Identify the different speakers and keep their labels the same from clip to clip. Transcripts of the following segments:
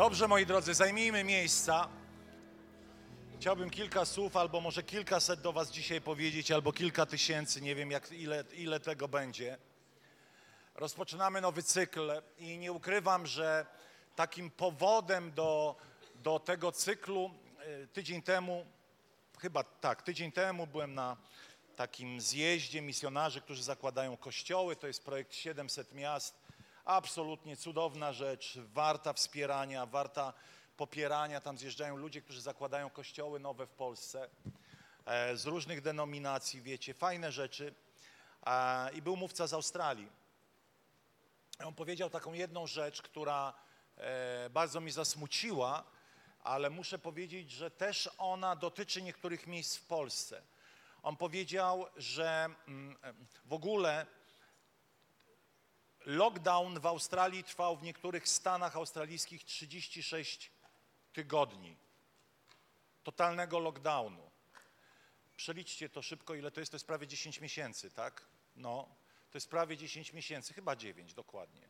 Speaker 1: Dobrze, moi drodzy, zajmijmy miejsca. Chciałbym kilka słów, albo może kilkaset do Was dzisiaj powiedzieć, albo kilka tysięcy, nie wiem jak, ile, ile tego będzie. Rozpoczynamy nowy cykl i nie ukrywam, że takim powodem do, do tego cyklu y, tydzień temu, chyba tak, tydzień temu byłem na takim zjeździe misjonarzy, którzy zakładają kościoły. To jest projekt 700 miast absolutnie cudowna rzecz, warta wspierania, warta popierania. Tam zjeżdżają ludzie, którzy zakładają kościoły nowe w Polsce e, z różnych denominacji, wiecie, fajne rzeczy. E, I był mówca z Australii. On powiedział taką jedną rzecz, która e, bardzo mi zasmuciła, ale muszę powiedzieć, że też ona dotyczy niektórych miejsc w Polsce. On powiedział, że mm, w ogóle Lockdown w Australii trwał w niektórych stanach australijskich 36 tygodni. Totalnego lockdownu. Przeliczcie to szybko, ile to jest. To jest prawie 10 miesięcy, tak? No, to jest prawie 10 miesięcy, chyba 9 dokładnie.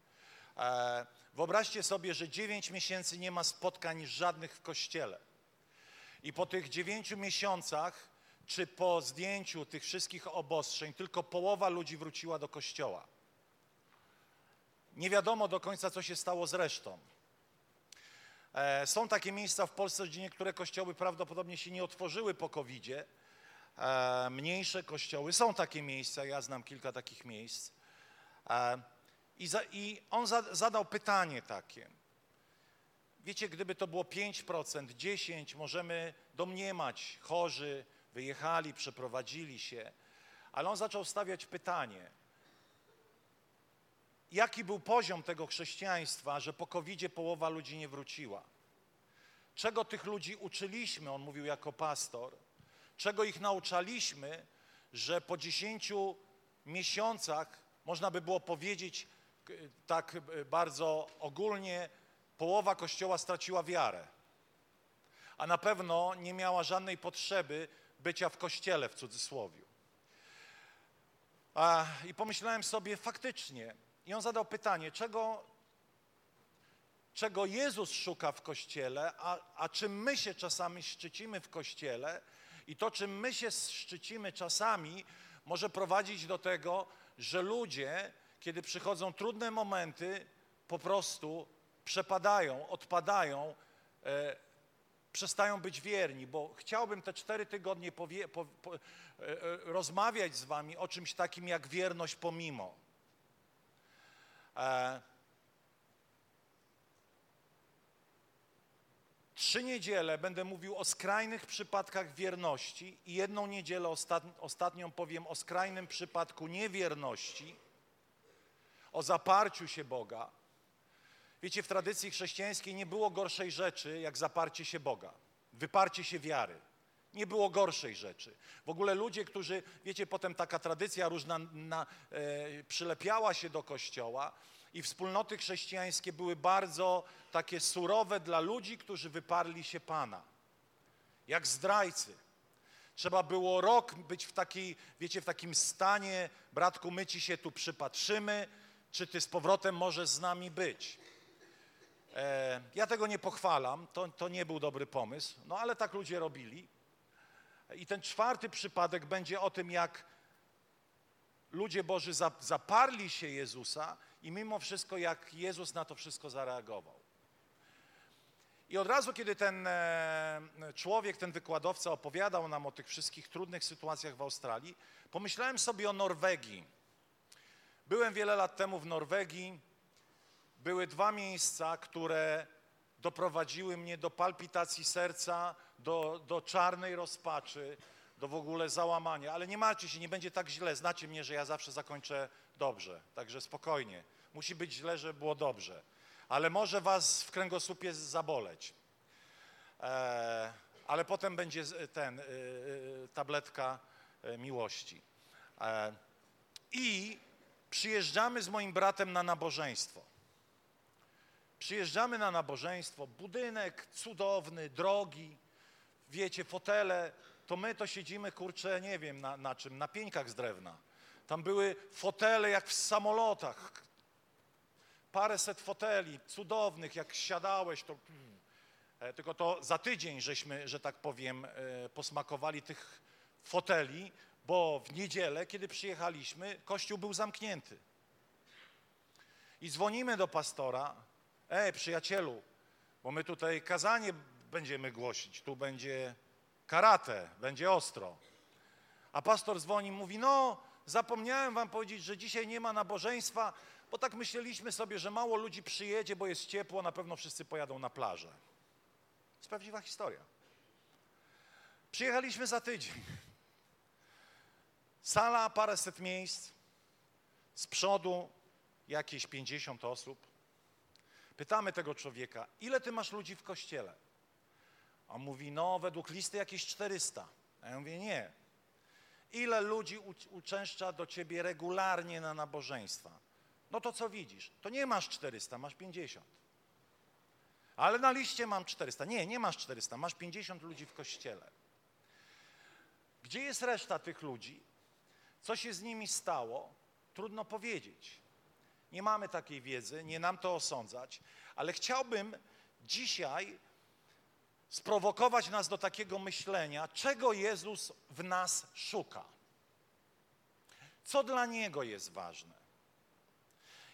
Speaker 1: E, wyobraźcie sobie, że 9 miesięcy nie ma spotkań żadnych w kościele. I po tych 9 miesiącach, czy po zdjęciu tych wszystkich obostrzeń, tylko połowa ludzi wróciła do kościoła. Nie wiadomo do końca, co się stało z resztą. E, są takie miejsca w Polsce, gdzie niektóre kościoły prawdopodobnie się nie otworzyły po covid e, Mniejsze kościoły. Są takie miejsca, ja znam kilka takich miejsc. E, I, za, i on za, zadał pytanie takie. Wiecie, gdyby to było 5%, 10%, możemy domniemać, chorzy wyjechali, przeprowadzili się, ale on zaczął stawiać pytanie – jaki był poziom tego chrześcijaństwa, że po covid połowa ludzi nie wróciła. Czego tych ludzi uczyliśmy, on mówił jako pastor, czego ich nauczaliśmy, że po dziesięciu miesiącach, można by było powiedzieć tak bardzo ogólnie, połowa Kościoła straciła wiarę. A na pewno nie miała żadnej potrzeby bycia w Kościele, w cudzysłowie. I pomyślałem sobie, faktycznie, i on zadał pytanie, czego, czego Jezus szuka w Kościele, a, a czym my się czasami szczycimy w Kościele i to, czym my się szczycimy czasami, może prowadzić do tego, że ludzie, kiedy przychodzą trudne momenty, po prostu przepadają, odpadają, e, przestają być wierni, bo chciałbym te cztery tygodnie powie, po, po, e, e rozmawiać z wami o czymś takim jak wierność pomimo. E, trzy niedziele będę mówił o skrajnych przypadkach wierności i jedną niedzielę ostatnią powiem o skrajnym przypadku niewierności, o zaparciu się Boga. Wiecie, w tradycji chrześcijańskiej nie było gorszej rzeczy jak zaparcie się Boga, wyparcie się wiary. Nie było gorszej rzeczy. W ogóle ludzie, którzy, wiecie, potem taka tradycja różna na, e, przylepiała się do kościoła i wspólnoty chrześcijańskie były bardzo takie surowe dla ludzi, którzy wyparli się Pana. Jak zdrajcy. Trzeba było rok być w takiej, wiecie, w takim stanie, bratku, my ci się tu przypatrzymy, czy ty z powrotem możesz z nami być. E, ja tego nie pochwalam, to, to nie był dobry pomysł, no ale tak ludzie robili. I ten czwarty przypadek będzie o tym, jak ludzie Boży zaparli się Jezusa i mimo wszystko, jak Jezus na to wszystko zareagował. I od razu, kiedy ten e, człowiek, ten wykładowca opowiadał nam o tych wszystkich trudnych sytuacjach w Australii, pomyślałem sobie o Norwegii. Byłem wiele lat temu w Norwegii. Były dwa miejsca, które doprowadziły mnie do palpitacji serca, do, do czarnej rozpaczy, do w ogóle załamania. Ale nie martwcie się, nie będzie tak źle. Znacie mnie, że ja zawsze zakończę dobrze, także spokojnie. Musi być źle, żeby było dobrze. Ale może was w kręgosłupie zaboleć. e, ale potem będzie ten, e, e, tabletka miłości. I przyjeżdżamy z moim bratem na nabożeństwo. Przyjeżdżamy na nabożeństwo, budynek cudowny, drogi, wiecie, fotele, to my to siedzimy, kurczę, nie wiem na, na czym, na pieńkach z drewna. Tam były fotele jak w samolotach, paręset foteli cudownych, jak siadałeś, to... E, Tylko to za tydzień żeśmy, że tak powiem, e, posmakowali tych foteli, bo w niedzielę, kiedy przyjechaliśmy, kościół był zamknięty. I dzwonimy do pastora, ej przyjacielu, bo my tutaj kazanie będziemy głosić, tu będzie karate, będzie ostro. A pastor dzwoni, mówi, no zapomniałem wam powiedzieć, że dzisiaj nie ma nabożeństwa, bo tak myśleliśmy sobie, że mało ludzi przyjedzie, bo jest ciepło, na pewno wszyscy pojadą na plażę. To jest prawdziwa historia. Przyjechaliśmy za tydzień. Sala, paręset miejsc, z przodu jakieś 50 osób. Pytamy tego człowieka, ile ty masz ludzi w kościele? On mówi, no według listy jakieś 400. A ja mówię, nie. Ile ludzi uczęszcza do ciebie regularnie na nabożeństwa? No to co widzisz? To nie masz 400, masz 50. Ale na liście mam 400. Nie, nie masz 400, masz 50 ludzi w kościele. Gdzie jest reszta tych ludzi? Co się z nimi stało? Trudno powiedzieć. Nie mamy takiej wiedzy, nie nam to osądzać, ale chciałbym dzisiaj sprowokować nas do takiego myślenia, czego Jezus w nas szuka. Co dla Niego jest ważne?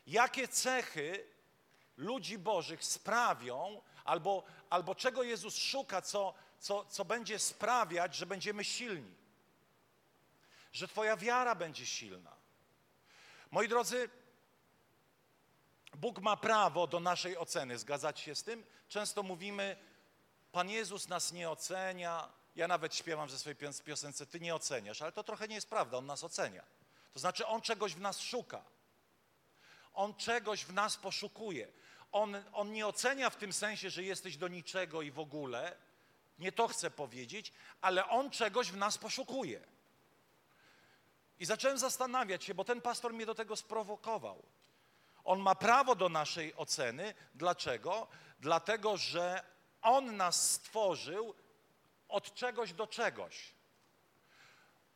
Speaker 1: Jakie cechy ludzi Bożych sprawią, albo, albo czego Jezus szuka, co, co, co będzie sprawiać, że będziemy silni, że Twoja wiara będzie silna. Moi drodzy, Bóg ma prawo do naszej oceny, zgadzacie się z tym? Często mówimy, Pan Jezus nas nie ocenia. Ja nawet śpiewam ze swojej pios- piosence, Ty nie oceniasz, ale to trochę nie jest prawda, On nas ocenia. To znaczy, On czegoś w nas szuka. On czegoś w nas poszukuje. On, on nie ocenia w tym sensie, że jesteś do niczego i w ogóle. Nie to chcę powiedzieć, ale On czegoś w nas poszukuje. I zacząłem zastanawiać się, bo ten pastor mnie do tego sprowokował. On ma prawo do naszej oceny. Dlaczego? Dlatego, że On nas stworzył od czegoś do czegoś.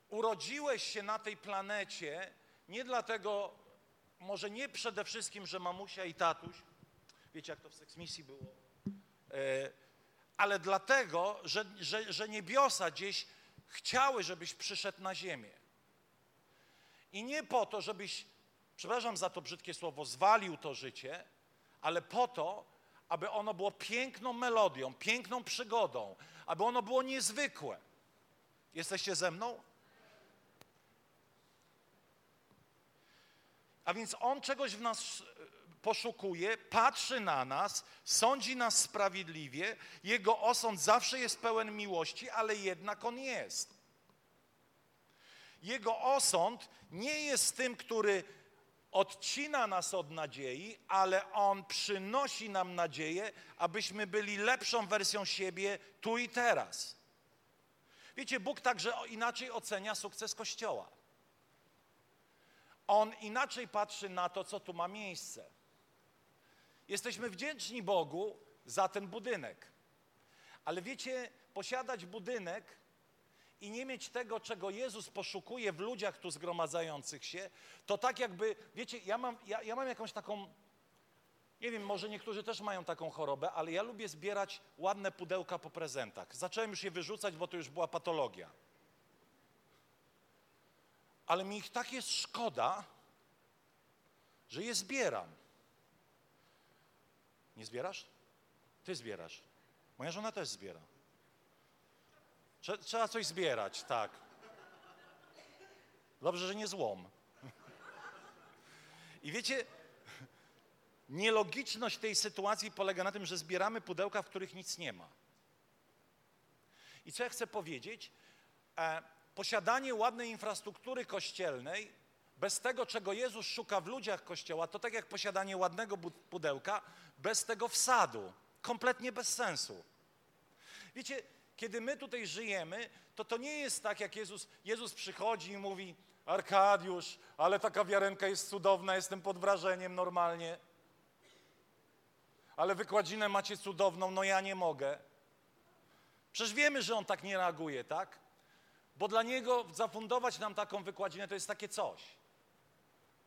Speaker 1: Urodziłeś się na tej planecie nie dlatego, może nie przede wszystkim, że mamusia i tatuś, wiecie jak to w seksmisji było, e, ale dlatego, że, że, że niebiosa gdzieś chciały, żebyś przyszedł na ziemię. I nie po to, żebyś, przepraszam za to brzydkie słowo, zwalił to życie, ale po to, aby ono było piękną melodią, piękną przygodą, aby ono było niezwykłe. Jesteście ze mną? A więc On czegoś w nas e, poszukuje, patrzy na nas, sądzi nas sprawiedliwie, Jego osąd zawsze jest pełen miłości, ale jednak On jest. Jego osąd nie jest tym, który odcina nas od nadziei, ale On przynosi nam nadzieję, abyśmy byli lepszą wersją siebie tu i teraz. Wiecie, Bóg także inaczej ocenia sukces Kościoła. On inaczej patrzy na to, co tu ma miejsce. Jesteśmy wdzięczni Bogu za ten budynek. Ale wiecie, posiadać budynek i nie mieć tego, czego Jezus poszukuje w ludziach tu zgromadzających się, to tak jakby, wiecie, ja mam, ja, ja mam jakąś taką, nie wiem, może niektórzy też mają taką chorobę, ale ja lubię zbierać ładne pudełka po prezentach. Zacząłem już je wyrzucać, bo to już była patologia. Ale mi ich tak jest szkoda, że je zbieram. Nie zbierasz? Ty zbierasz. Moja żona też zbiera. Trze- Trzeba coś zbierać, tak. Dobrze, że nie złom. I wiecie, nielogiczność tej sytuacji polega na tym, że zbieramy pudełka, w których nic nie ma. I co ja chcę powiedzieć? E, posiadanie ładnej infrastruktury kościelnej, bez tego, czego Jezus szuka w ludziach Kościoła, to tak jak posiadanie ładnego pudełka, bez tego wsadu. Kompletnie bez sensu. Wiecie, kiedy my tutaj żyjemy, to to nie jest tak, jak Jezus, Jezus przychodzi i mówi, Arkadiusz, ale taka wiarenka jest cudowna, jestem pod wrażeniem normalnie. Ale wykładzinę macie cudowną, no ja nie mogę. Przecież wiemy, że on tak nie reaguje, tak? Bo dla niego zafundować nam taką wykładzinę to jest takie coś.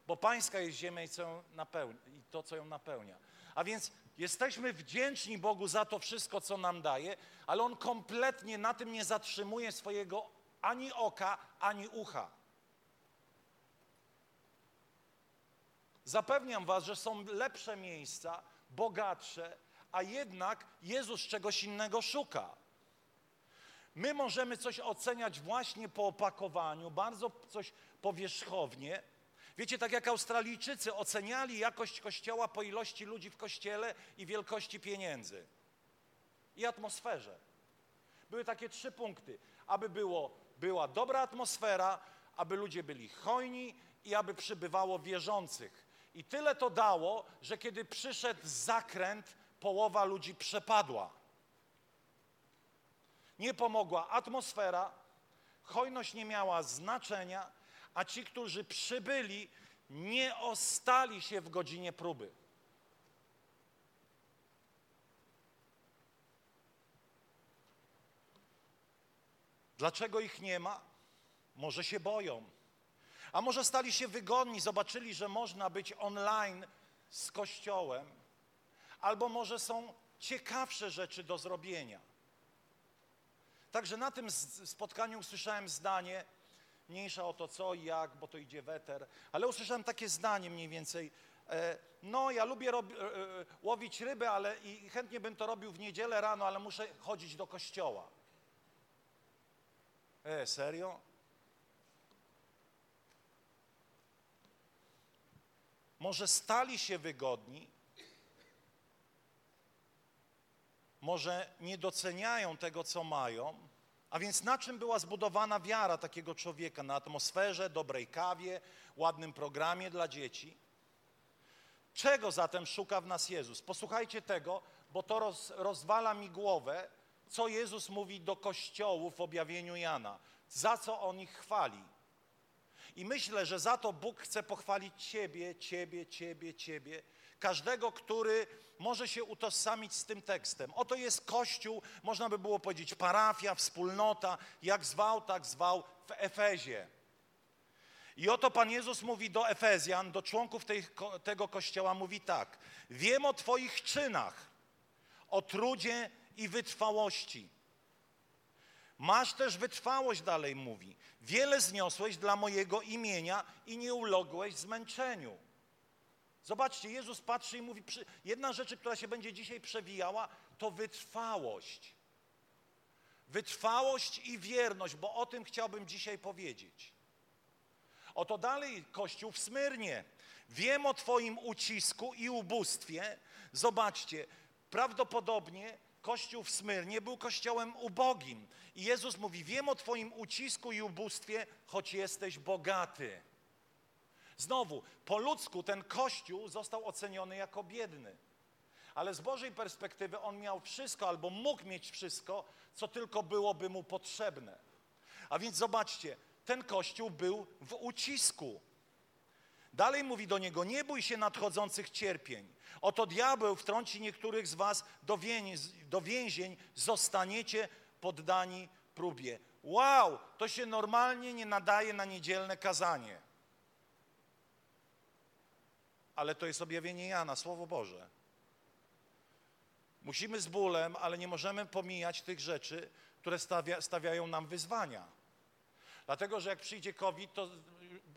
Speaker 1: Bo pańska jest ziemia i, co ją napełnia, i to, co ją napełnia. A więc jesteśmy wdzięczni Bogu za to wszystko, co nam daje, ale On kompletnie na tym nie zatrzymuje swojego ani oka, ani ucha. Zapewniam Was, że są lepsze miejsca, bogatsze, a jednak Jezus czegoś innego szuka. My możemy coś oceniać właśnie po opakowaniu, bardzo coś powierzchownie. Wiecie, tak jak Australijczycy oceniali jakość kościoła po ilości ludzi w kościele i wielkości pieniędzy i atmosferze. Były takie trzy punkty. Aby było, była dobra atmosfera, aby ludzie byli hojni i aby przybywało wierzących. I tyle to dało, że kiedy przyszedł zakręt, połowa ludzi przepadła. Nie pomogła atmosfera, hojność nie miała znaczenia, a ci, którzy przybyli, nie ostali się w godzinie próby. Dlaczego ich nie ma? Może się boją. A może stali się wygodni, zobaczyli, że można być online z Kościołem, albo może są ciekawsze rzeczy do zrobienia. Także na tym spotkaniu usłyszałem zdanie, mniejsza o to co i jak, bo to idzie weter, ale usłyszałem takie zdanie mniej więcej, e, no ja lubię e, e, łowić ryby, ale i chętnie bym to robił w niedzielę rano, ale muszę chodzić do kościoła. E, serio? Może stali się wygodni, może nie doceniają tego, co mają, a więc na czym była zbudowana wiara takiego człowieka? Na atmosferze, dobrej kawie, ładnym programie dla dzieci? Czego zatem szuka w nas Jezus? Posłuchajcie tego, bo to roz, rozwala mi głowę, co Jezus mówi do kościołów w objawieniu Jana, za co on ich chwali. I myślę, że za to Bóg chce pochwalić Ciebie, Ciebie, Ciebie, Ciebie, każdego, który może się utożsamić z tym tekstem. Oto jest Kościół, można by było powiedzieć parafia, wspólnota, jak zwał, tak zwał w Efezie. I oto Pan Jezus mówi do Efezjan, do członków tej, tego kościoła, mówi tak: Wiem o Twoich czynach, o trudzie i wytrwałości. Masz też wytrwałość, dalej mówi. Wiele zniosłeś dla mojego imienia i nie uległeś zmęczeniu. Zobaczcie, Jezus patrzy i mówi, jedna rzecz, która się będzie dzisiaj przewijała, to wytrwałość. Wytrwałość i wierność, bo o tym chciałbym dzisiaj powiedzieć. Oto dalej Kościół w Smyrnie. Wiem o Twoim ucisku i ubóstwie. Zobaczcie, prawdopodobnie Kościół w Smyrnie był kościołem ubogim. I Jezus mówi, wiem o Twoim ucisku i ubóstwie, choć jesteś bogaty. Znowu, po ludzku ten Kościół został oceniony jako biedny. Ale z Bożej perspektywy on miał wszystko, albo mógł mieć wszystko, co tylko byłoby mu potrzebne. A więc zobaczcie, ten Kościół był w ucisku. Dalej mówi do niego: Nie bój się nadchodzących cierpień. Oto diabeł wtrąci niektórych z was do, do więzień, zostaniecie poddani próbie. Wow, to się normalnie nie nadaje na niedzielne kazanie ale to jest objawienie Jana, Słowo Boże. Musimy z bólem, ale nie możemy pomijać tych rzeczy, które stawia, stawiają nam wyzwania. Dlatego, że jak przyjdzie COVID, to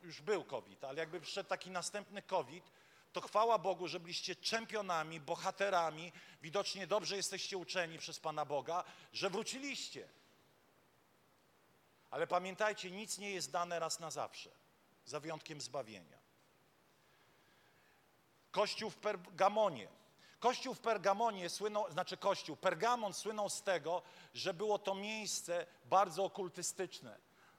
Speaker 1: już był COVID, ale jakby przyszedł taki następny COVID, to chwała Bogu, że byliście czempionami, bohaterami, widocznie dobrze jesteście uczeni przez Pana Boga, że wróciliście. Ale pamiętajcie, nic nie jest dane raz na zawsze, za wyjątkiem zbawienia. Kościół w Pergamonie. Kościół w Pergamonie słynął, znaczy Kościół, Pergamon słynął z tego, że było to miejsce bardzo okultystyczne.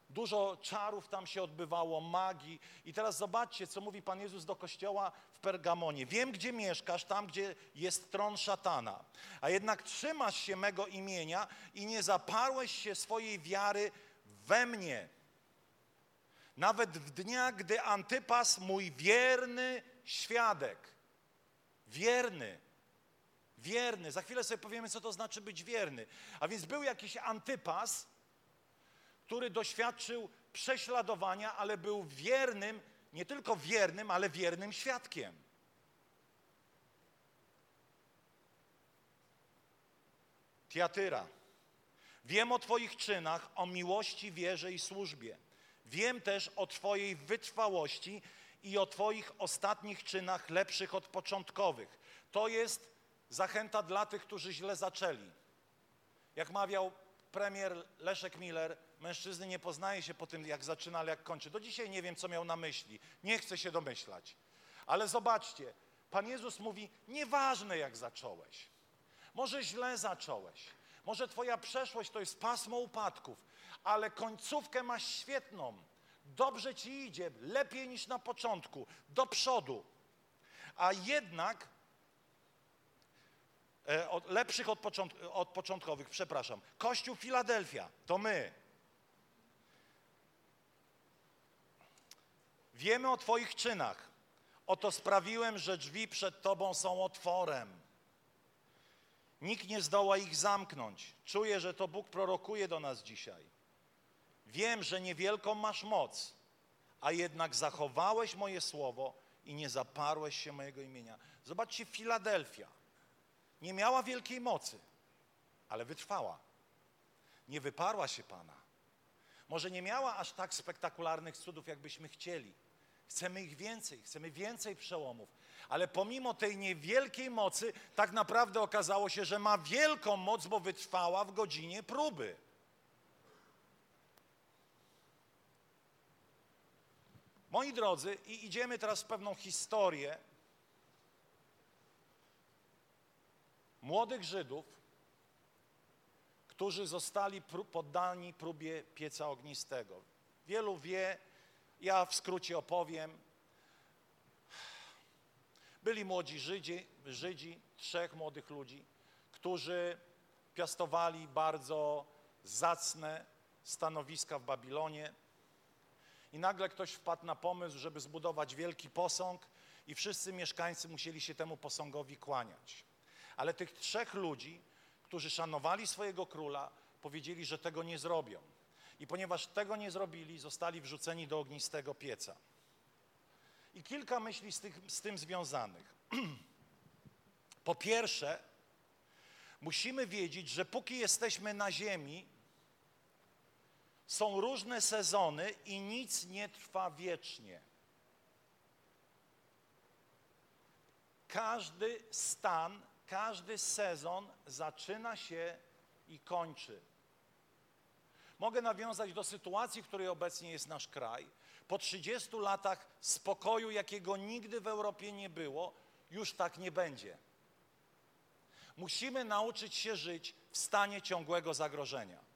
Speaker 1: Dużo czarów tam się odbywało, magii. I teraz zobaczcie, co mówi Pan Jezus do kościoła w Pergamonie. Wiem, gdzie mieszkasz, tam, gdzie jest tron szatana. A jednak trzymasz się mego imienia i nie zaparłeś się swojej wiary we mnie. Nawet w dniach, gdy Antypas, mój wierny świadek, wierny, wierny, za chwilę sobie powiemy, co to znaczy być wierny. A więc był jakiś Antypas, który doświadczył prześladowania, ale był wiernym, nie tylko wiernym, ale wiernym świadkiem. Tiatyra. Wiem o Twoich czynach, o miłości, wierze i służbie. Wiem też o Twojej wytrwałości i o Twoich ostatnich czynach lepszych od początkowych. To jest zachęta dla tych, którzy źle zaczęli. Jak mawiał premier Leszek Miller, mężczyzny nie poznaje się po tym, jak zaczyna, ale jak kończy. Do dzisiaj nie wiem, co miał na myśli. Nie chcę się domyślać. Ale zobaczcie, Pan Jezus mówi, nieważne jak zacząłeś. Może źle zacząłeś. Może twoja przeszłość to jest pasmo upadków, ale końcówkę masz świetną. Dobrze ci idzie, lepiej niż na początku, do przodu. A jednak e, od, lepszych od, począt, od początkowych, przepraszam. Kościół Filadelfia, to my. Wiemy o Twoich czynach. Oto sprawiłem, że drzwi przed Tobą są otworem. Nikt nie zdoła ich zamknąć. Czuję, że to Bóg prorokuje do nas dzisiaj. Wiem, że niewielką masz moc, a jednak zachowałeś moje słowo i nie zaparłeś się mojego imienia. Zobaczcie, Filadelfia nie miała wielkiej mocy, ale wytrwała. Nie wyparła się Pana. Może nie miała aż tak spektakularnych cudów, jakbyśmy chcieli. Chcemy ich więcej, chcemy więcej przełomów. Ale pomimo tej niewielkiej mocy, tak naprawdę okazało się, że ma wielką moc, bo wytrwała w godzinie próby. Moi drodzy, i idziemy teraz w pewną historię młodych Żydów, którzy zostali poddani próbie pieca ognistego. Wielu wie, ja w skrócie opowiem. Byli młodzi Żydzi, Żydzi, trzech młodych ludzi, którzy piastowali bardzo zacne stanowiska w Babilonie. I nagle ktoś wpadł na pomysł, żeby zbudować wielki posąg, i wszyscy mieszkańcy musieli się temu posągowi kłaniać. Ale tych trzech ludzi, którzy szanowali swojego króla, powiedzieli, że tego nie zrobią. I ponieważ tego nie zrobili, zostali wrzuceni do ognistego pieca. I kilka myśli z, tych, z tym związanych. Po pierwsze, musimy wiedzieć, że póki jesteśmy na ziemi, są różne sezony i nic nie trwa wiecznie. Każdy stan, każdy sezon zaczyna się i kończy. Mogę nawiązać do sytuacji, w której obecnie jest nasz kraj. Po 30 latach spokoju, jakiego nigdy w Europie nie było, już tak nie będzie. Musimy nauczyć się żyć w stanie ciągłego zagrożenia.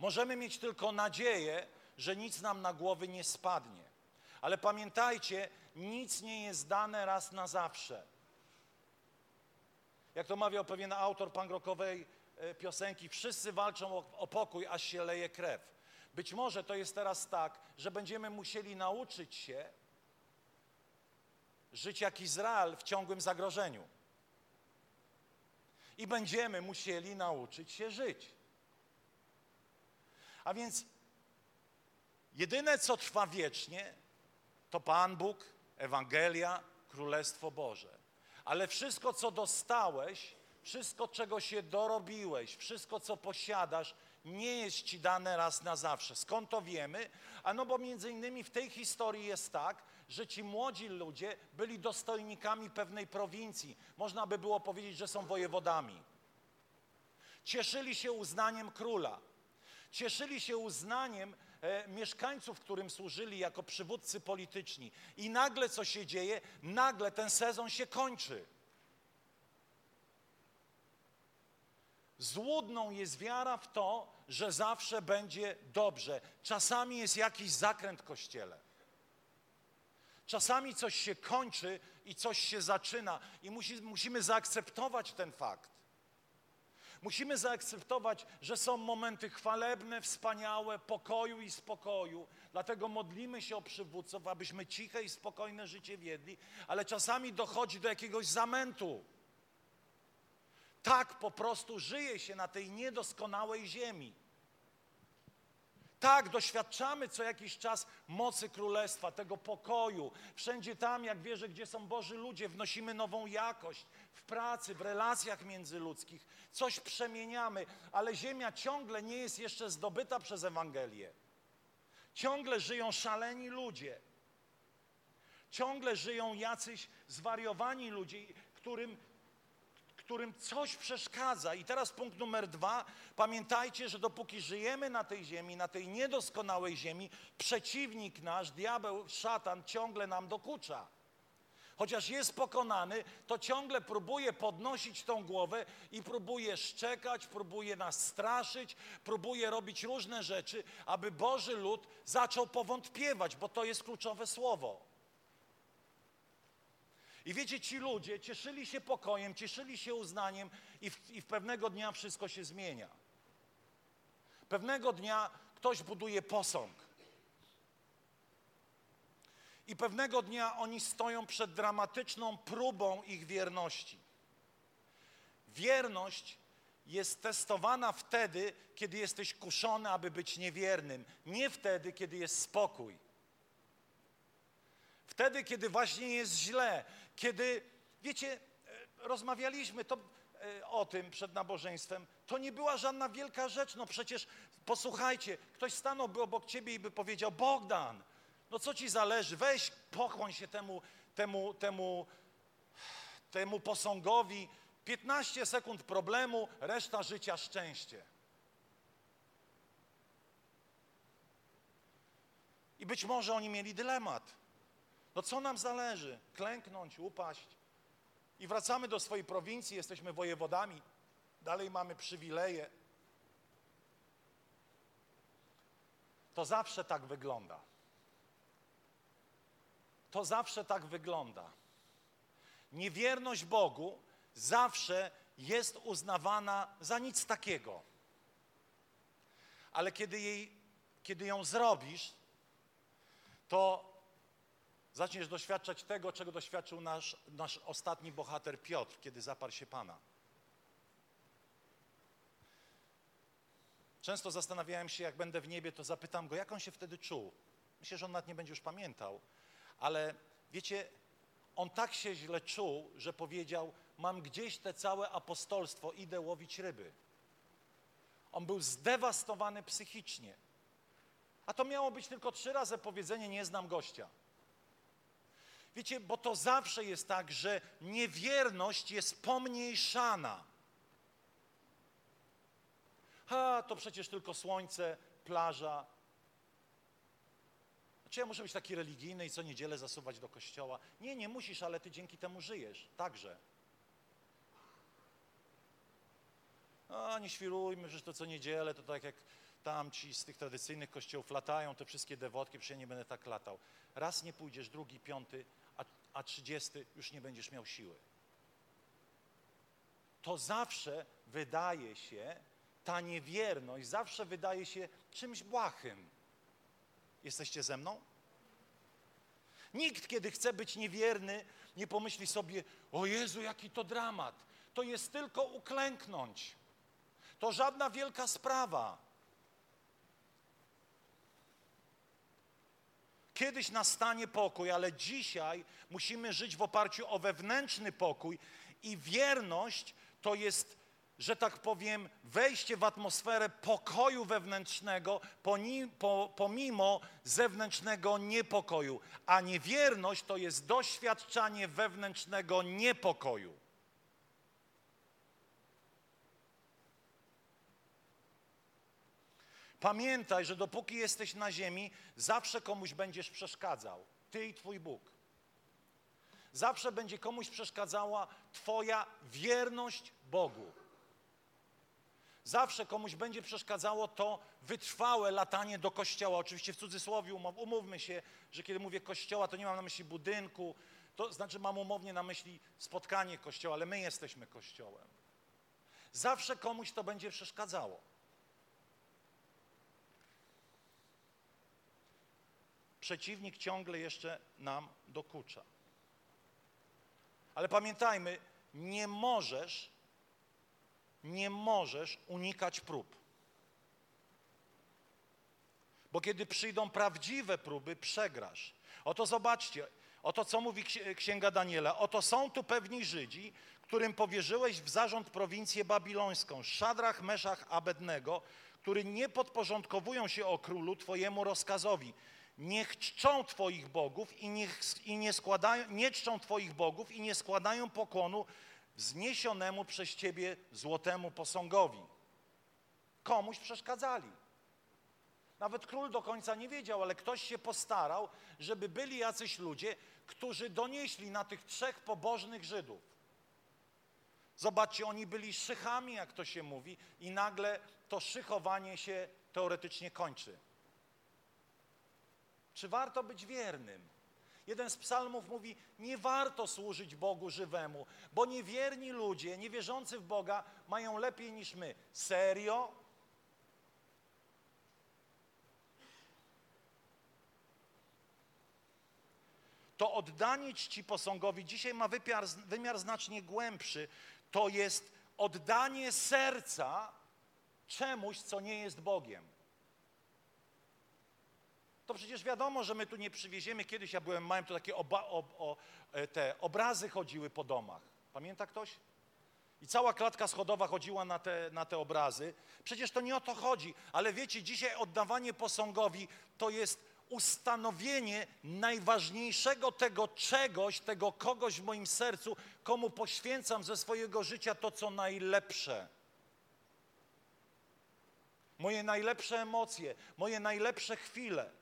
Speaker 1: Możemy mieć tylko nadzieję, że nic nam na głowy nie spadnie. Ale pamiętajcie, nic nie jest dane raz na zawsze. Jak to mawiał pewien autor pangrokowej E, piosenki, wszyscy walczą o, o pokój, aż się leje krew. Być może to jest teraz tak, że będziemy musieli nauczyć się żyć jak Izrael w ciągłym zagrożeniu. I będziemy musieli nauczyć się żyć. A więc jedyne, co trwa wiecznie, to Pan Bóg, Ewangelia, Królestwo Boże. Ale wszystko, co dostałeś, wszystko, czego się dorobiłeś, wszystko, co posiadasz, nie jest ci dane raz na zawsze. Skąd to wiemy? Ano bo między innymi w tej historii jest tak, że ci młodzi ludzie byli dostojnikami pewnej prowincji. Można by było powiedzieć, że są wojewodami. Cieszyli się uznaniem króla. Cieszyli się uznaniem e, mieszkańców, którym służyli jako przywódcy polityczni. I nagle co się dzieje? Nagle ten sezon się kończy. Złudną jest wiara w to, że zawsze będzie dobrze. Czasami jest jakiś zakręt w kościele. Czasami coś się kończy i coś się zaczyna, i musi, musimy zaakceptować ten fakt. Musimy zaakceptować, że są momenty chwalebne, wspaniałe, pokoju i spokoju. Dlatego modlimy się o przywódców, abyśmy ciche i spokojne życie wiedli, ale czasami dochodzi do jakiegoś zamętu. Tak po prostu żyje się na tej niedoskonałej ziemi. Tak, doświadczamy co jakiś czas mocy królestwa, tego pokoju. Wszędzie tam, jak wierzę, gdzie są Boży ludzie, wnosimy nową jakość w pracy, w relacjach międzyludzkich. Coś przemieniamy, ale ziemia ciągle nie jest jeszcze zdobyta przez Ewangelię. Ciągle żyją szaleni ludzie. Ciągle żyją jacyś zwariowani ludzie, którym którym coś przeszkadza. I teraz punkt numer dwa. Pamiętajcie, że dopóki żyjemy na tej ziemi, na tej niedoskonałej ziemi, przeciwnik nasz, diabeł, szatan ciągle nam dokucza. Chociaż jest pokonany, to ciągle próbuje podnosić tą głowę i próbuje szczekać, próbuje nas straszyć, próbuje robić różne rzeczy, aby Boży lud zaczął powątpiewać, bo to jest kluczowe słowo. I wiecie, ci ludzie cieszyli się pokojem, cieszyli się uznaniem i w, i w pewnego dnia wszystko się zmienia. Pewnego dnia ktoś buduje posąg. I pewnego dnia oni stoją przed dramatyczną próbą ich wierności. Wierność jest testowana wtedy, kiedy jesteś kuszony, aby być niewiernym, nie wtedy, kiedy jest spokój. Wtedy, kiedy właśnie jest źle, kiedy, wiecie, e, rozmawialiśmy to, e, o tym przed nabożeństwem, to nie była żadna wielka rzecz. No przecież, posłuchajcie, ktoś stanąłby obok ciebie i by powiedział, Bogdan, no co ci zależy, weź, pochłoń się temu, temu, temu, temu posągowi, 15 sekund problemu, reszta życia szczęście. I być może oni mieli dylemat. No co nam zależy? Klęknąć, upaść. I wracamy do swojej prowincji, jesteśmy wojewodami, dalej mamy przywileje. To zawsze tak wygląda. To zawsze tak wygląda. Niewierność Bogu zawsze jest uznawana za nic takiego. Ale kiedy, jej, kiedy ją zrobisz, to Zaczniesz doświadczać tego, czego doświadczył nasz, nasz ostatni bohater Piotr, kiedy zaparł się Pana. Często zastanawiałem się, jak będę w niebie, to zapytam go, jak on się wtedy czuł. Myślę, że on nawet nie będzie już pamiętał, ale wiecie, on tak się źle czuł, że powiedział: Mam gdzieś te całe apostolstwo, idę łowić ryby. On był zdewastowany psychicznie. A to miało być tylko trzy razy powiedzenie: Nie znam gościa. Wiecie, bo to zawsze jest tak, że niewierność jest pomniejszana. Ha, to przecież tylko słońce, plaża. Czy ja muszę być taki religijny i co niedzielę zasuwać do kościoła? Nie, nie musisz, ale ty dzięki temu żyjesz. Także. A nie świrujmy, że to co niedzielę to tak jak tam ci z tych tradycyjnych kościołów latają, te wszystkie dewotki, przecież ja nie będę tak latał. Raz nie pójdziesz, drugi, piąty, a trzydziesty już nie będziesz miał siły. To zawsze wydaje się, ta niewierność zawsze wydaje się czymś błahym. Jesteście ze mną? Nikt, kiedy chce być niewierny, nie pomyśli sobie, o Jezu, jaki to dramat. To jest tylko uklęknąć. To żadna wielka sprawa. Kiedyś nastanie pokój, ale dzisiaj musimy żyć w oparciu o wewnętrzny pokój i wierność to jest, że tak powiem, wejście w atmosferę pokoju wewnętrznego pomimo zewnętrznego niepokoju, a niewierność to jest doświadczanie wewnętrznego niepokoju. Pamiętaj, że dopóki jesteś na ziemi, zawsze komuś będziesz przeszkadzał. Ty i Twój Bóg. Zawsze będzie komuś przeszkadzała Twoja wierność Bogu. Zawsze komuś będzie przeszkadzało to wytrwałe latanie do kościoła. Oczywiście w cudzysłowie umówmy się, że kiedy mówię kościoła, to nie mam na myśli budynku, to znaczy mam umownie na myśli spotkanie kościoła, ale my jesteśmy kościołem. Zawsze komuś to będzie przeszkadzało. Przeciwnik ciągle jeszcze nam dokucza. Ale pamiętajmy, nie możesz, nie możesz unikać prób. Bo kiedy przyjdą prawdziwe próby, przegrasz. Oto zobaczcie, oto co mówi Księga Daniela. Oto są tu pewni Żydzi, którym powierzyłeś w zarząd prowincję babilońską, Szadrach, Meszach, Abednego, którzy nie podporządkowują się o królu Twojemu rozkazowi. Niech czczą Twoich bogów i, i nie, składają, nie czczą Twoich bogów i nie składają pokłonu wzniesionemu przez Ciebie złotemu posągowi. Komuś przeszkadzali. Nawet król do końca nie wiedział, ale ktoś się postarał, żeby byli jacyś ludzie, którzy donieśli na tych trzech pobożnych Żydów. Zobaczcie, oni byli szychami, jak to się mówi, i nagle to szychowanie się teoretycznie kończy. Czy warto być wiernym? Jeden z psalmów mówi, nie warto służyć Bogu żywemu, bo niewierni ludzie, niewierzący w Boga mają lepiej niż my. Serio? To oddanie czci posągowi dzisiaj ma wymiar, wymiar znacznie głębszy. To jest oddanie serca czemuś, co nie jest Bogiem to przecież wiadomo, że my tu nie przywieziemy. Kiedyś ja byłem małym, to takie oba, o, e, te obrazy chodziły po domach. Pamięta ktoś? I cała klatka schodowa chodziła na te, na te obrazy. Przecież to nie o to chodzi, ale wiecie, dzisiaj oddawanie posągowi to jest ustanowienie najważniejszego tego czegoś, tego kogoś w moim sercu, komu poświęcam ze swojego życia to, co najlepsze. Moje najlepsze emocje, moje najlepsze chwile.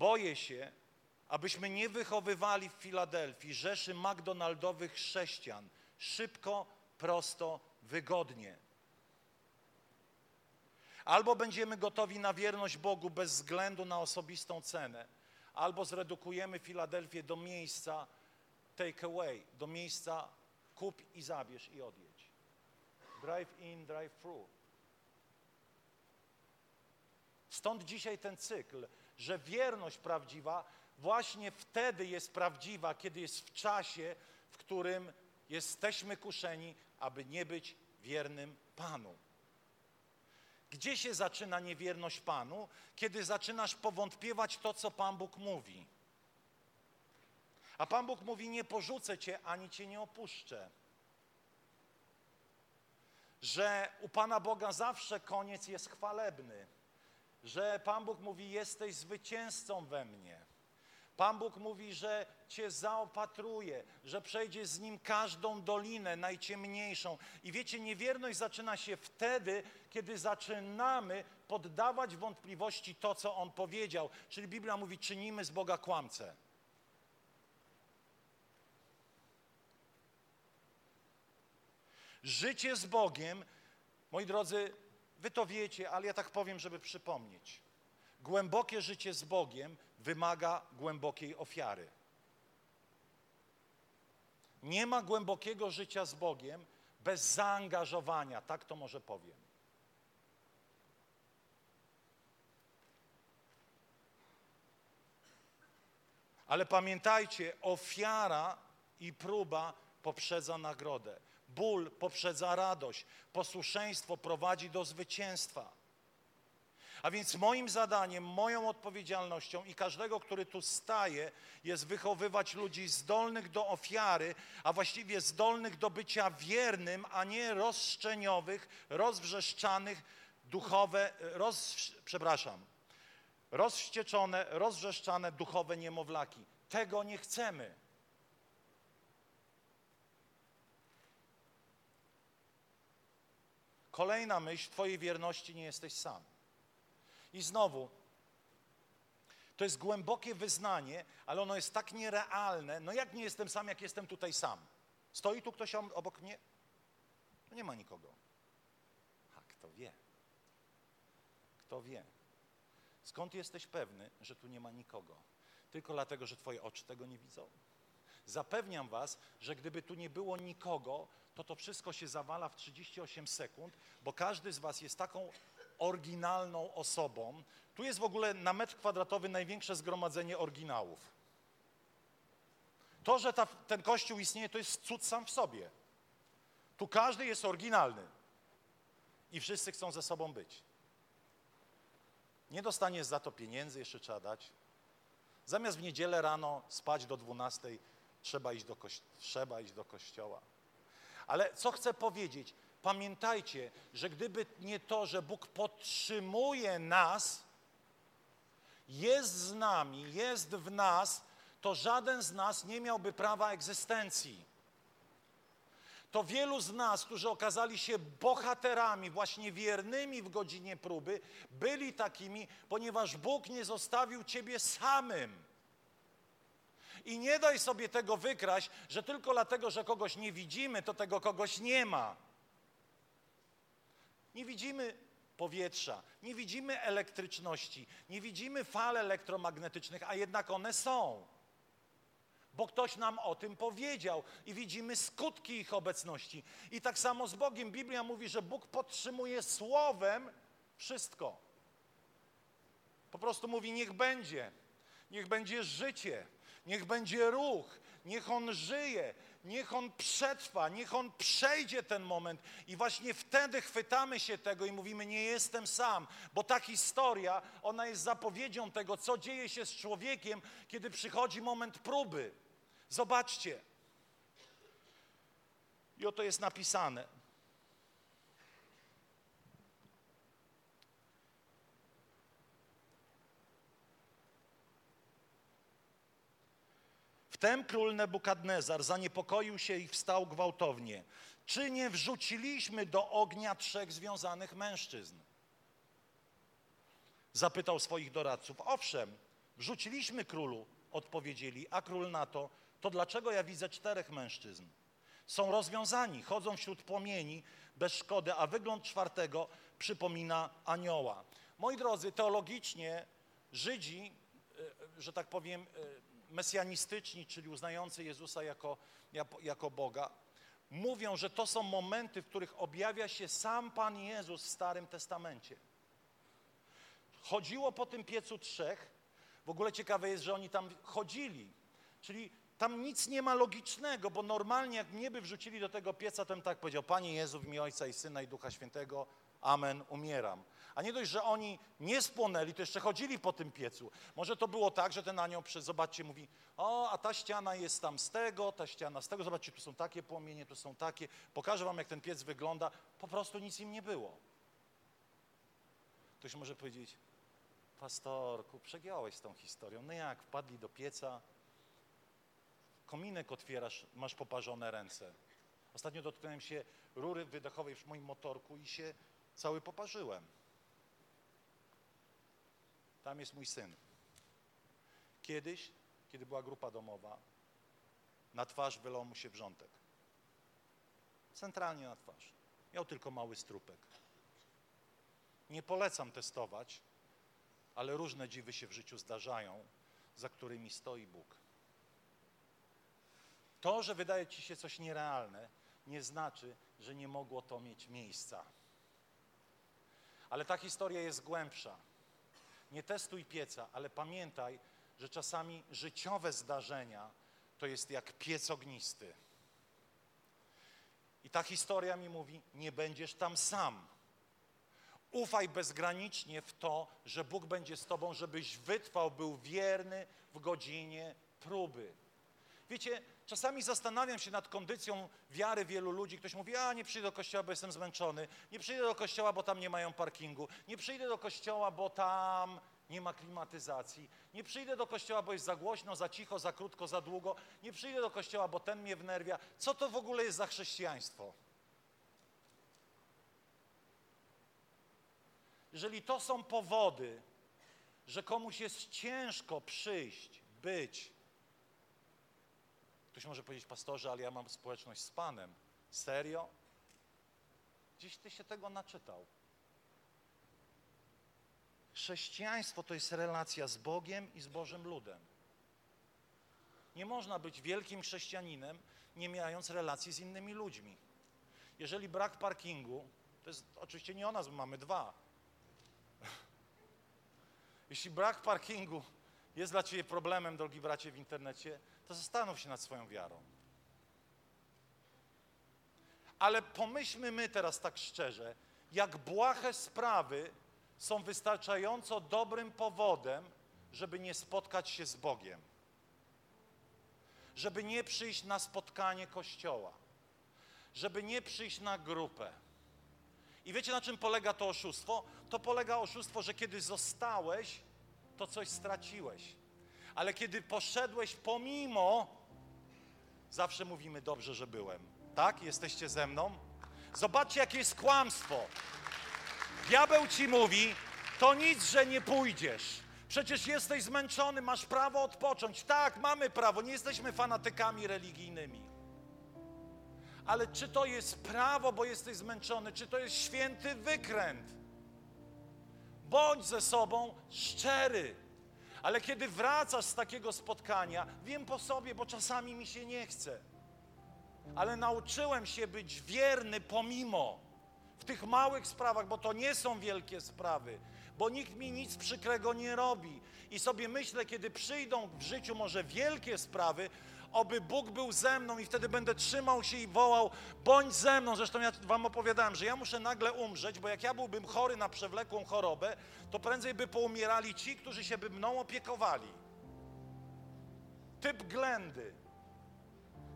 Speaker 1: Boję się, abyśmy nie wychowywali w Filadelfii rzeszy McDonaldowych chrześcijan szybko, prosto, wygodnie. Albo będziemy gotowi na wierność Bogu bez względu na osobistą cenę, albo zredukujemy Filadelfię do miejsca take away, do miejsca kup i zabierz i odjedź. Drive in, drive through. Stąd dzisiaj ten cykl że wierność prawdziwa właśnie wtedy jest prawdziwa, kiedy jest w czasie, w którym jesteśmy kuszeni, aby nie być wiernym Panu. Gdzie się zaczyna niewierność Panu? Kiedy zaczynasz powątpiewać to, co Pan Bóg mówi. A Pan Bóg mówi: Nie porzucę cię ani cię nie opuszczę. Że u Pana Boga zawsze koniec jest chwalebny że Pan Bóg mówi: Jesteś zwycięzcą we mnie. Pan Bóg mówi, że Cię zaopatruje, że przejdzie z Nim każdą dolinę, najciemniejszą. I wiecie, niewierność zaczyna się wtedy, kiedy zaczynamy poddawać wątpliwości to, co On powiedział. Czyli Biblia mówi, czynimy z Boga kłamcę. Życie z Bogiem, moi drodzy, Wy to wiecie, ale ja tak powiem, żeby przypomnieć. Głębokie życie z Bogiem wymaga głębokiej ofiary. Nie ma głębokiego życia z Bogiem bez zaangażowania, tak to może powiem. Ale pamiętajcie, ofiara i próba poprzedza nagrodę. Ból poprzedza radość, posłuszeństwo prowadzi do zwycięstwa. A więc moim zadaniem, moją odpowiedzialnością i każdego, który tu staje, jest wychowywać ludzi zdolnych do ofiary, a właściwie zdolnych do bycia wiernym, a nie rozszczeniowych, rozwrzeszczanych, duchowe, roz, przepraszam, rozwścieczone, rozwrzeszczane duchowe niemowlaki. Tego nie chcemy. Kolejna myśl, Twojej wierności nie jesteś sam. I znowu, To jest głębokie wyznanie, ale ono jest tak nierealne. No jak nie jestem sam, jak jestem tutaj sam? Stoi tu ktoś obok mnie? No nie ma nikogo. A kto wie? Kto wie? Skąd jesteś pewny, że tu nie ma nikogo? Tylko dlatego, że twoje oczy tego nie widzą? Zapewniam was, że gdyby tu nie było nikogo, to to wszystko się zawala w 38 sekund, bo każdy z was jest taką oryginalną osobą. Tu jest w ogóle na metr kwadratowy największe zgromadzenie oryginałów. To, że ta, ten kościół istnieje, to jest cud sam w sobie. Tu każdy jest oryginalny i wszyscy chcą ze sobą być. Nie dostaniesz za to pieniędzy, jeszcze trzeba dać. Zamiast w niedzielę rano spać do 12, trzeba iść do, trzeba iść do kościoła. Ale co chcę powiedzieć? Pamiętajcie, że gdyby nie to, że Bóg podtrzymuje nas, jest z nami, jest w nas, to żaden z nas nie miałby prawa egzystencji. To wielu z nas, którzy okazali się bohaterami, właśnie wiernymi w godzinie próby, byli takimi, ponieważ Bóg nie zostawił ciebie samym. I nie daj sobie tego wykraść, że tylko dlatego, że kogoś nie widzimy, to tego kogoś nie ma. Nie widzimy powietrza, nie widzimy elektryczności, nie widzimy fal elektromagnetycznych, a jednak one są. Bo ktoś nam o tym powiedział i widzimy skutki ich obecności. I tak samo z Bogiem. Biblia mówi, że Bóg podtrzymuje słowem wszystko. Po prostu mówi: niech będzie, niech będzie życie, niech będzie ruch, niech on żyje, niech on przetrwa, niech on przejdzie ten moment. I właśnie wtedy chwytamy się tego i mówimy: Nie jestem sam, bo ta historia, ona jest zapowiedzią tego, co dzieje się z człowiekiem, kiedy przychodzi moment próby. Zobaczcie. I oto jest napisane. Wtem król Nebukadnezar zaniepokoił się i wstał gwałtownie. Czy nie wrzuciliśmy do ognia trzech związanych mężczyzn? Zapytał swoich doradców. Owszem, wrzuciliśmy królu, odpowiedzieli, a król na to, to dlaczego ja widzę czterech mężczyzn? Są rozwiązani, chodzą wśród płomieni bez szkody, a wygląd czwartego przypomina anioła. Moi drodzy, teologicznie Żydzi, e, że tak powiem, e, mesjanistyczni, czyli uznający Jezusa jako, jako Boga, mówią, że to są momenty, w których objawia się sam Pan Jezus w Starym Testamencie. Chodziło po tym piecu trzech. W ogóle ciekawe jest, że oni tam chodzili. Czyli tam nic nie ma logicznego, bo normalnie jak mnie by wrzucili do tego pieca, to bym tak powiedział, Panie Jezu, w imię Ojca i Syna i Ducha Świętego, Amen, umieram. A nie dość, że oni nie spłonęli, to jeszcze chodzili po tym piecu. Może to było tak, że ten anioł, przez, zobaczcie, mówi, o, a ta ściana jest tam z tego, ta ściana z tego, zobaczcie, tu są takie płomienie, tu są takie, pokażę wam, jak ten piec wygląda. Po prostu nic im nie było. Ktoś może powiedzieć, pastorku, przegiąłeś z tą historią. No jak, wpadli do pieca, kominek otwierasz, masz poparzone ręce. Ostatnio dotknąłem się rury wydechowej w moim motorku i się cały poparzyłem. Tam jest mój syn. Kiedyś, kiedy była grupa domowa, na twarz wylał mu się wrzątek. Centralnie na twarz. Miał tylko mały strupek. Nie polecam testować, ale różne dziwy się w życiu zdarzają, za którymi stoi Bóg. To, że wydaje ci się coś nierealne, nie znaczy, że nie mogło to mieć miejsca. Ale ta historia jest głębsza. Nie testuj pieca, ale pamiętaj, że czasami życiowe zdarzenia to jest jak piec ognisty. I ta historia mi mówi: nie będziesz tam sam. Ufaj bezgranicznie w to, że Bóg będzie z Tobą, żebyś wytrwał, był wierny w godzinie próby. Wiecie, czasami zastanawiam się nad kondycją wiary wielu ludzi. Ktoś mówi, a nie przyjdę do kościoła, bo jestem zmęczony. Nie przyjdę do kościoła, bo tam nie mają parkingu. Nie przyjdę do kościoła, bo tam nie ma klimatyzacji. Nie przyjdę do kościoła, bo jest za głośno, za cicho, za krótko, za długo. Nie przyjdę do kościoła, bo ten mnie wnerwia. Co to w ogóle jest za chrześcijaństwo? Jeżeli to są powody, że komuś jest ciężko przyjść, być. Ktoś może powiedzieć, pastorze, ale ja mam społeczność z Panem. Serio? Gdzieś ty się tego naczytał. Chrześcijaństwo to jest relacja z Bogiem i z Bożym ludem. Nie można być wielkim chrześcijaninem, nie mając relacji z innymi ludźmi. Jeżeli brak parkingu, to jest oczywiście nie o nas, bo mamy dwa. Jeśli brak parkingu jest dla Ciebie problemem, drogi bracie w internecie, to zastanów się nad swoją wiarą. Ale pomyślmy my teraz tak szczerze, jak błahe sprawy są wystarczająco dobrym powodem, żeby nie spotkać się z Bogiem. Żeby nie przyjść na spotkanie Kościoła. Żeby nie przyjść na grupę. I wiecie, na czym polega to oszustwo? To polega oszustwo, że kiedy zostałeś, to coś straciłeś. Ale kiedy poszedłeś pomimo, zawsze mówimy dobrze, że byłem. Tak? Jesteście ze mną? Zobaczcie, jakie jest kłamstwo. Diabeł ci mówi, to nic, że nie pójdziesz. Przecież jesteś zmęczony, masz prawo odpocząć. Tak, mamy prawo, nie jesteśmy fanatykami religijnymi. Ale czy to jest prawo, bo jesteś zmęczony, czy to jest święty wykręt? Bądź ze sobą szczery. Ale kiedy wracasz z takiego spotkania, wiem po sobie, bo czasami mi się nie chce, ale nauczyłem się być wierny pomimo w tych małych sprawach, bo to nie są wielkie sprawy, bo nikt mi nic przykrego nie robi. I sobie myślę, kiedy przyjdą w życiu może wielkie sprawy, oby Bóg był ze mną i wtedy będę trzymał się i wołał, bądź ze mną. Zresztą ja wam opowiadałem, że ja muszę nagle umrzeć, bo jak ja byłbym chory na przewlekłą chorobę, to prędzej by poumierali ci, którzy się by mną opiekowali. Typ ględy.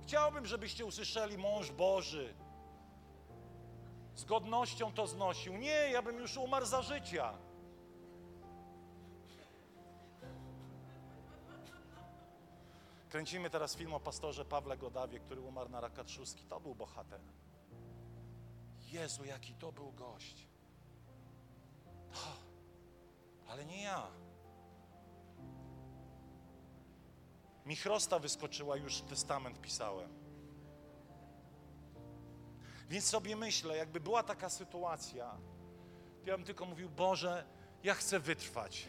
Speaker 1: Chciałbym, żebyście usłyszeli mąż Boży. Z godnością to znosił. Nie, ja bym już umarł za życia. Kręcimy teraz film o pastorze Pawle Godawie, który umarł na raka trzustki. To był bohater. Jezu, jaki to był gość. Ale nie ja. Michrosta wyskoczyła, już testament pisałem. Więc sobie myślę, jakby była taka sytuacja, to ja bym tylko mówił, Boże, ja chcę wytrwać.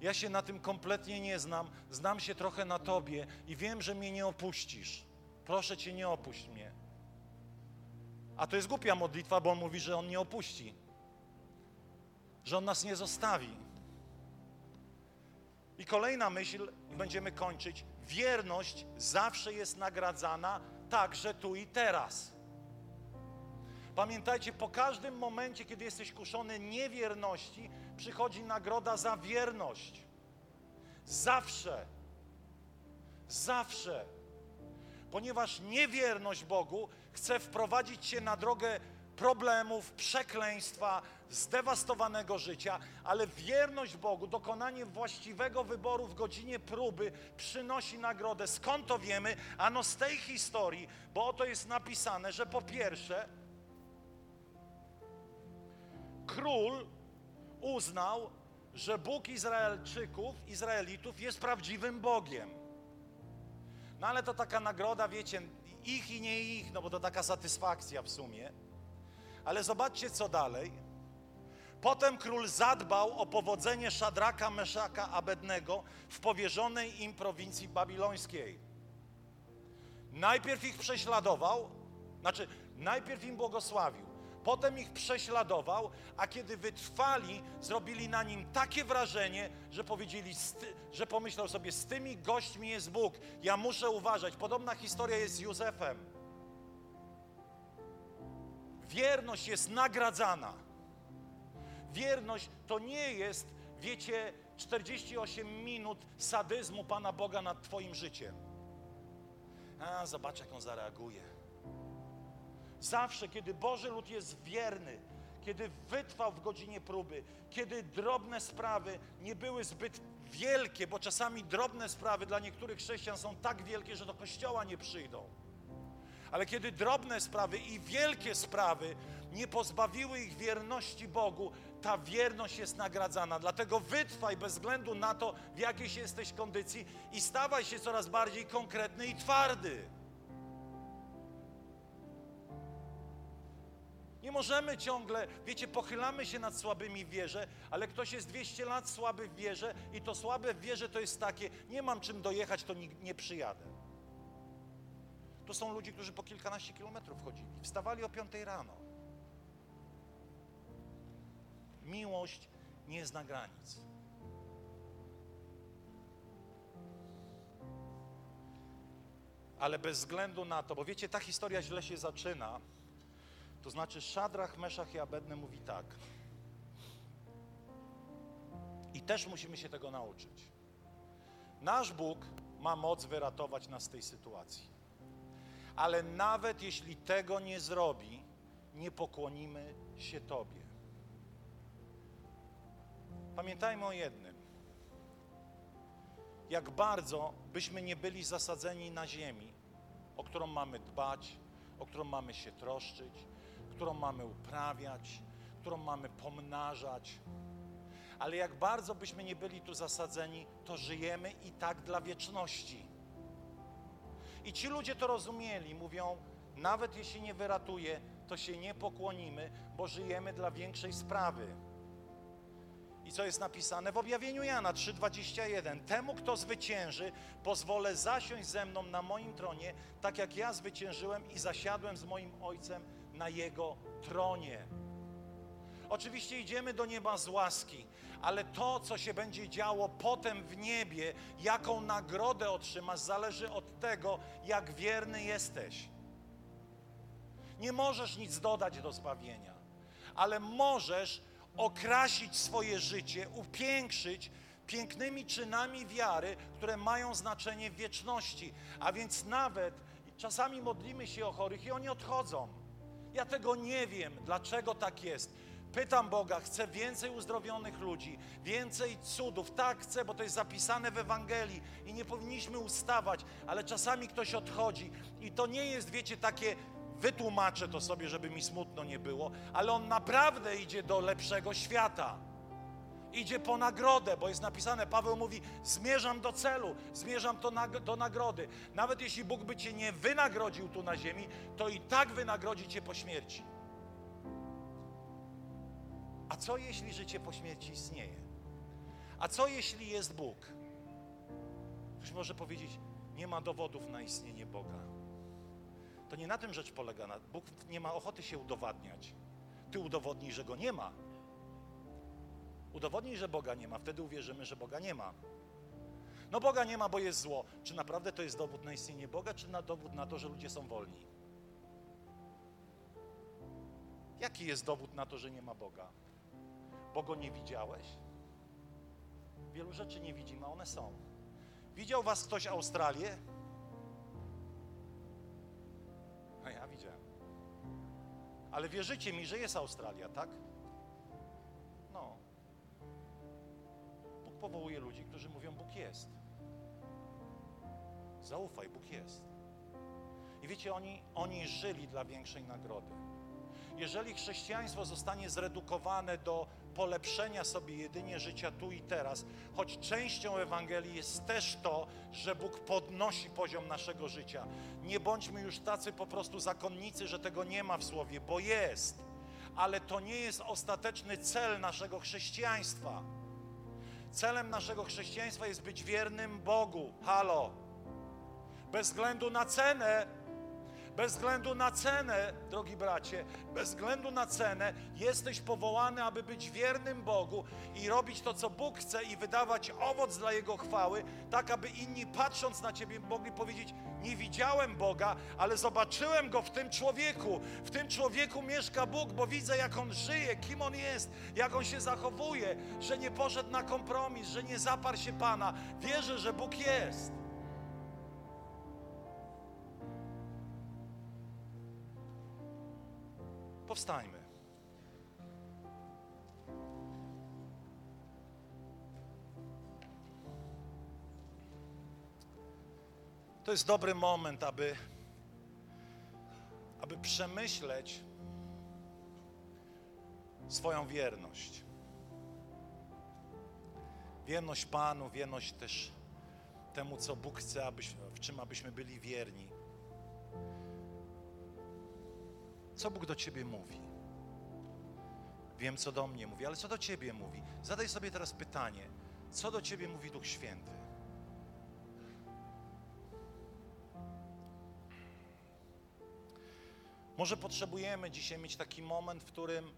Speaker 1: Ja się na tym kompletnie nie znam, znam się trochę na Tobie i wiem, że mnie nie opuścisz. Proszę Cię, nie opuść mnie. A to jest głupia modlitwa, bo On mówi, że On nie opuści, że On nas nie zostawi. I kolejna myśl, będziemy kończyć. Wierność zawsze jest nagradzana, także tu i teraz. Pamiętajcie, po każdym momencie, kiedy jesteś kuszony niewierności, przychodzi nagroda za wierność. Zawsze. Zawsze. Ponieważ niewierność Bogu chce wprowadzić cię na drogę problemów, przekleństwa, zdewastowanego życia, ale wierność Bogu, dokonanie właściwego wyboru w godzinie próby przynosi nagrodę. Skąd to wiemy? Ano z tej historii, bo oto jest napisane, że po pierwsze, król uznał, że Bóg Izraelczyków, Izraelitów jest prawdziwym Bogiem. No ale to taka nagroda, wiecie, ich i nie ich, no bo to taka satysfakcja w sumie. Ale zobaczcie, co dalej. Potem król zadbał o powodzenie Szadraka, Meszaka, Abednego w powierzonej im prowincji babilońskiej. Najpierw ich prześladował, znaczy najpierw im błogosławił, Potem ich prześladował, a kiedy wytrwali, zrobili na nim takie wrażenie, że powiedzieli, że pomyślał sobie, z tymi gośćmi jest Bóg, ja muszę uważać. Podobna historia jest z Józefem. Wierność jest nagradzana. Wierność to nie jest, wiecie, 48 minut sadyzmu Pana Boga nad Twoim życiem. A, zobacz, jak on zareaguje. Zawsze, kiedy Boży lud jest wierny, kiedy wytrwał w godzinie próby, kiedy drobne sprawy nie były zbyt wielkie, bo czasami drobne sprawy dla niektórych chrześcijan są tak wielkie, że do kościoła nie przyjdą. Ale kiedy drobne sprawy i wielkie sprawy nie pozbawiły ich wierności Bogu, ta wierność jest nagradzana. Dlatego wytrwaj bez względu na to, w jakiej jesteś kondycji i stawaj się coraz bardziej konkretny i twardy. Nie możemy ciągle, wiecie, pochylamy się nad słabymi w wierze, ale ktoś jest 200 lat słaby w wierze i to słabe w wierze to jest takie, nie mam czym dojechać, to nie, przyjadę. To są ludzie, którzy po kilkanaście kilometrów chodzili, wstawali o 5 rano. Miłość nie zna granic. Ale bez względu na to, bo wiecie, ta historia źle się zaczyna, to znaczy Szadrach, Meszach i Abedne mówi tak. I też musimy się tego nauczyć. Nasz Bóg ma moc wyratować nas z tej sytuacji. Ale nawet jeśli tego nie zrobi, nie pokłonimy się Tobie. Pamiętajmy o jednym. Jak bardzo byśmy nie byli zasadzeni na ziemi, o którą mamy dbać, o którą mamy się troszczyć, którą mamy uprawiać, którą mamy pomnażać. Ale jak bardzo byśmy nie byli tu zasadzeni, to żyjemy i tak dla wieczności. I ci ludzie to rozumieli, mówią, nawet jeśli nie wyratuje, to się nie pokłonimy, bo żyjemy dla większej sprawy. I co jest napisane w objawieniu Jana 3:21? Temu, kto zwycięży, pozwolę zasiąść ze mną na moim tronie, tak jak ja zwyciężyłem i zasiadłem z moim Ojcem na Jego tronie. Oczywiście idziemy do nieba z łaski, ale to, co się będzie działo potem w niebie, jaką nagrodę otrzymasz, zależy od tego, jak wierny jesteś. Nie możesz nic dodać do zbawienia, ale możesz okrasić swoje życie, upiększyć pięknymi czynami wiary, które mają znaczenie w wieczności. A więc nawet czasami modlimy się o chorych i oni odchodzą. Ja tego nie wiem, dlaczego tak jest. Pytam Boga, chcę więcej uzdrowionych ludzi, więcej cudów. Tak chcę, bo to jest zapisane w Ewangelii i nie powinniśmy ustawać, ale czasami ktoś odchodzi i to nie jest, wiecie, takie wytłumaczę to sobie, żeby mi smutno nie było, ale on naprawdę idzie do lepszego świata. Idzie po nagrodę, bo jest napisane, Paweł mówi, zmierzam do celu, zmierzam na, do nagrody. Nawet jeśli Bóg by cię nie wynagrodził tu na ziemi, to i tak wynagrodzi cię po śmierci. A co jeśli życie po śmierci istnieje? A co jeśli jest Bóg? Ktoś może powiedzieć, nie ma dowodów na istnienie Boga. To nie na tym rzecz polega. Bóg nie ma ochoty się udowadniać. Ty udowodnij, że Go nie ma. Udowodnij, że Boga nie ma, wtedy uwierzymy, że Boga nie ma. No Boga nie ma, bo jest zło. Czy naprawdę to jest dowód na istnienie Boga, czy na dowód na to, że ludzie są wolni? Jaki jest dowód na to, że nie ma Boga? Bo Go nie widziałeś? Wielu rzeczy nie widzimy, a one są. Widział was ktoś Australię? A ja widziałem. Ale wierzycie mi, że jest Australia, tak? Powołuje ludzi, którzy mówią, Bóg jest. Zaufaj, Bóg jest. I wiecie, oni, oni żyli dla większej nagrody. Jeżeli chrześcijaństwo zostanie zredukowane do polepszenia sobie jedynie życia tu i teraz, choć częścią Ewangelii jest też to, że Bóg podnosi poziom naszego życia. Nie bądźmy już tacy po prostu zakonnicy, że tego nie ma w słowie, bo jest. Ale to nie jest ostateczny cel naszego chrześcijaństwa. Celem naszego chrześcijaństwa jest być wiernym Bogu. Halo. Bez względu na cenę, bez względu na cenę, drogi bracie, bez względu na cenę, jesteś powołany, aby być wiernym Bogu i robić to, co Bóg chce i wydawać owoc dla Jego chwały, tak aby inni patrząc na Ciebie mogli powiedzieć: Nie widziałem Boga, ale zobaczyłem Go w tym człowieku. W tym człowieku mieszka Bóg, bo widzę, jak on żyje, kim on jest, jak on się zachowuje, że nie poszedł na kompromis, że nie zaparł się Pana. Wierzę, że Bóg jest. Powstańmy. To jest dobry moment, aby, aby przemyśleć swoją wierność. Wierność Panu, wierność też temu, co Bóg chce, abyś, w czym abyśmy byli wierni. Co Bóg do Ciebie mówi? Wiem, co do mnie mówi, ale co do Ciebie mówi? Zadaj sobie teraz pytanie, co do Ciebie mówi Duch Święty? Może potrzebujemy dzisiaj mieć taki moment, w którym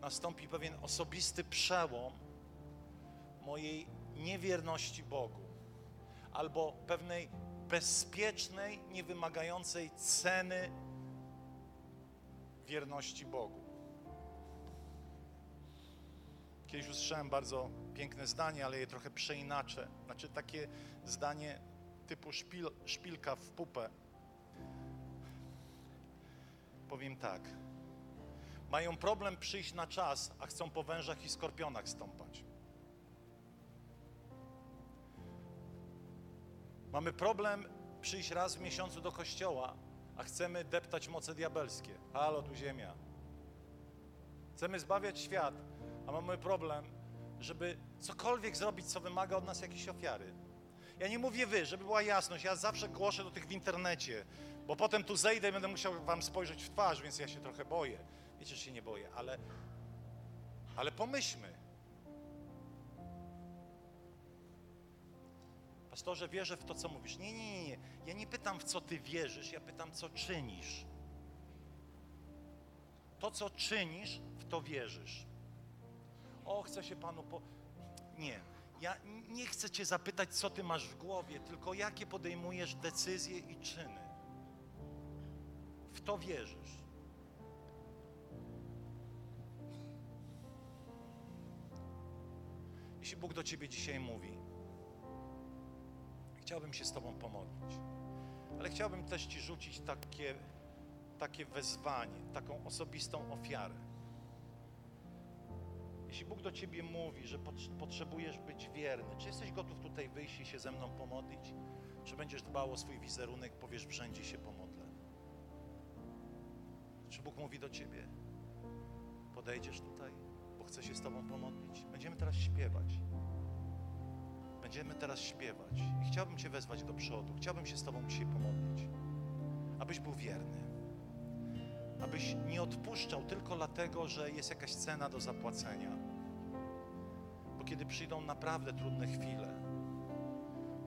Speaker 1: nastąpi pewien osobisty przełom mojej niewierności Bogu albo pewnej bezpiecznej, niewymagającej ceny wierności Bogu. Kiedyś usłyszałem bardzo piękne zdanie, ale je trochę przeinaczę. Znaczy takie zdanie typu szpil, szpilka w pupę. Powiem tak. Mają problem przyjść na czas, a chcą po wężach i skorpionach stąpać. Mamy problem przyjść raz w miesiącu do kościoła, a chcemy deptać moce diabelskie. Halo, tu ziemia. Chcemy zbawiać świat, a mamy problem, żeby cokolwiek zrobić, co wymaga od nas jakiejś ofiary. Ja nie mówię wy, żeby była jasność, ja zawsze głoszę do tych w internecie, bo potem tu zejdę i będę musiał wam spojrzeć w twarz, więc ja się trochę boję. Wiecie, że się nie boję, ale, ale pomyślmy. Pastorze, wierzę w to, co mówisz. Nie, nie, nie, nie. Ja nie pytam, w co ty wierzysz, ja pytam, co czynisz. To, co czynisz, w to wierzysz. O, chcę się Panu po... Nie. Ja nie chcę Cię zapytać, co Ty masz w głowie, tylko jakie podejmujesz decyzje i czyny. W to wierzysz. Jeśli Bóg do Ciebie dzisiaj mówi, chciałbym się z Tobą pomodlić, ale chciałbym też Ci rzucić takie, takie wezwanie, taką osobistą ofiarę. Jeśli Bóg do Ciebie mówi, że pot- potrzebujesz być wierny, czy jesteś gotów tutaj wyjść i się ze mną pomodlić? Czy będziesz dbał o swój wizerunek, powiesz, wszędzie się pomodlę? Czy Bóg mówi do Ciebie? Podejdziesz tutaj, bo chcę się z Tobą pomodlić? Będziemy teraz śpiewać. Będziemy teraz śpiewać. I chciałbym Cię wezwać do przodu. Chciałbym się z Tobą dzisiaj pomodlić. Abyś był wierny. Abyś nie odpuszczał tylko dlatego, że jest jakaś cena do zapłacenia. Bo kiedy przyjdą naprawdę trudne chwile,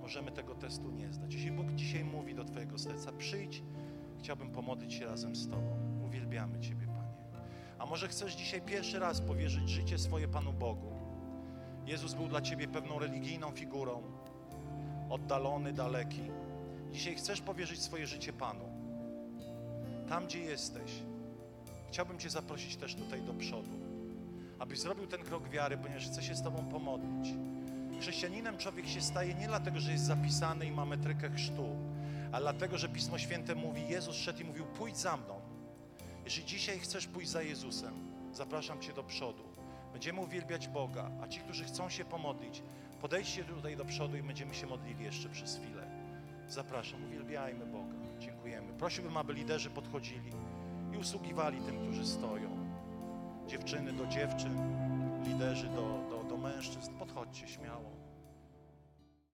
Speaker 1: możemy tego testu nie zdać. Jeśli Bóg dzisiaj mówi do Twojego serca, przyjdź, chciałbym pomodlić się razem z Tobą. Uwielbiamy Ciebie, Panie. A może chcesz dzisiaj pierwszy raz powierzyć życie swoje Panu Bogu? Jezus był dla Ciebie pewną religijną figurą, oddalony, daleki. Dzisiaj chcesz powierzyć swoje życie Panu. Tam, gdzie jesteś, chciałbym Cię zaprosić też tutaj do przodu, abyś zrobił ten krok wiary, ponieważ chcę się z Tobą pomodlić. Chrześcijaninem człowiek się staje nie dlatego, że jest zapisany i ma metrykę chrztu, ale dlatego, że Pismo Święte mówi, Jezus szedł i mówił, pójdź za mną. Jeżeli dzisiaj chcesz pójść za Jezusem, zapraszam Cię do przodu. Będziemy uwielbiać Boga, a ci, którzy chcą się pomodlić, podejdźcie tutaj do przodu i będziemy się modlili jeszcze przez chwilę. Zapraszam, uwielbiajmy Boga. Dziękujemy. Prosiłbym, aby liderzy podchodzili i usługiwali tym, którzy stoją. Dziewczyny do dziewczyn, liderzy do, do, do mężczyzn. Podchodźcie śmiało.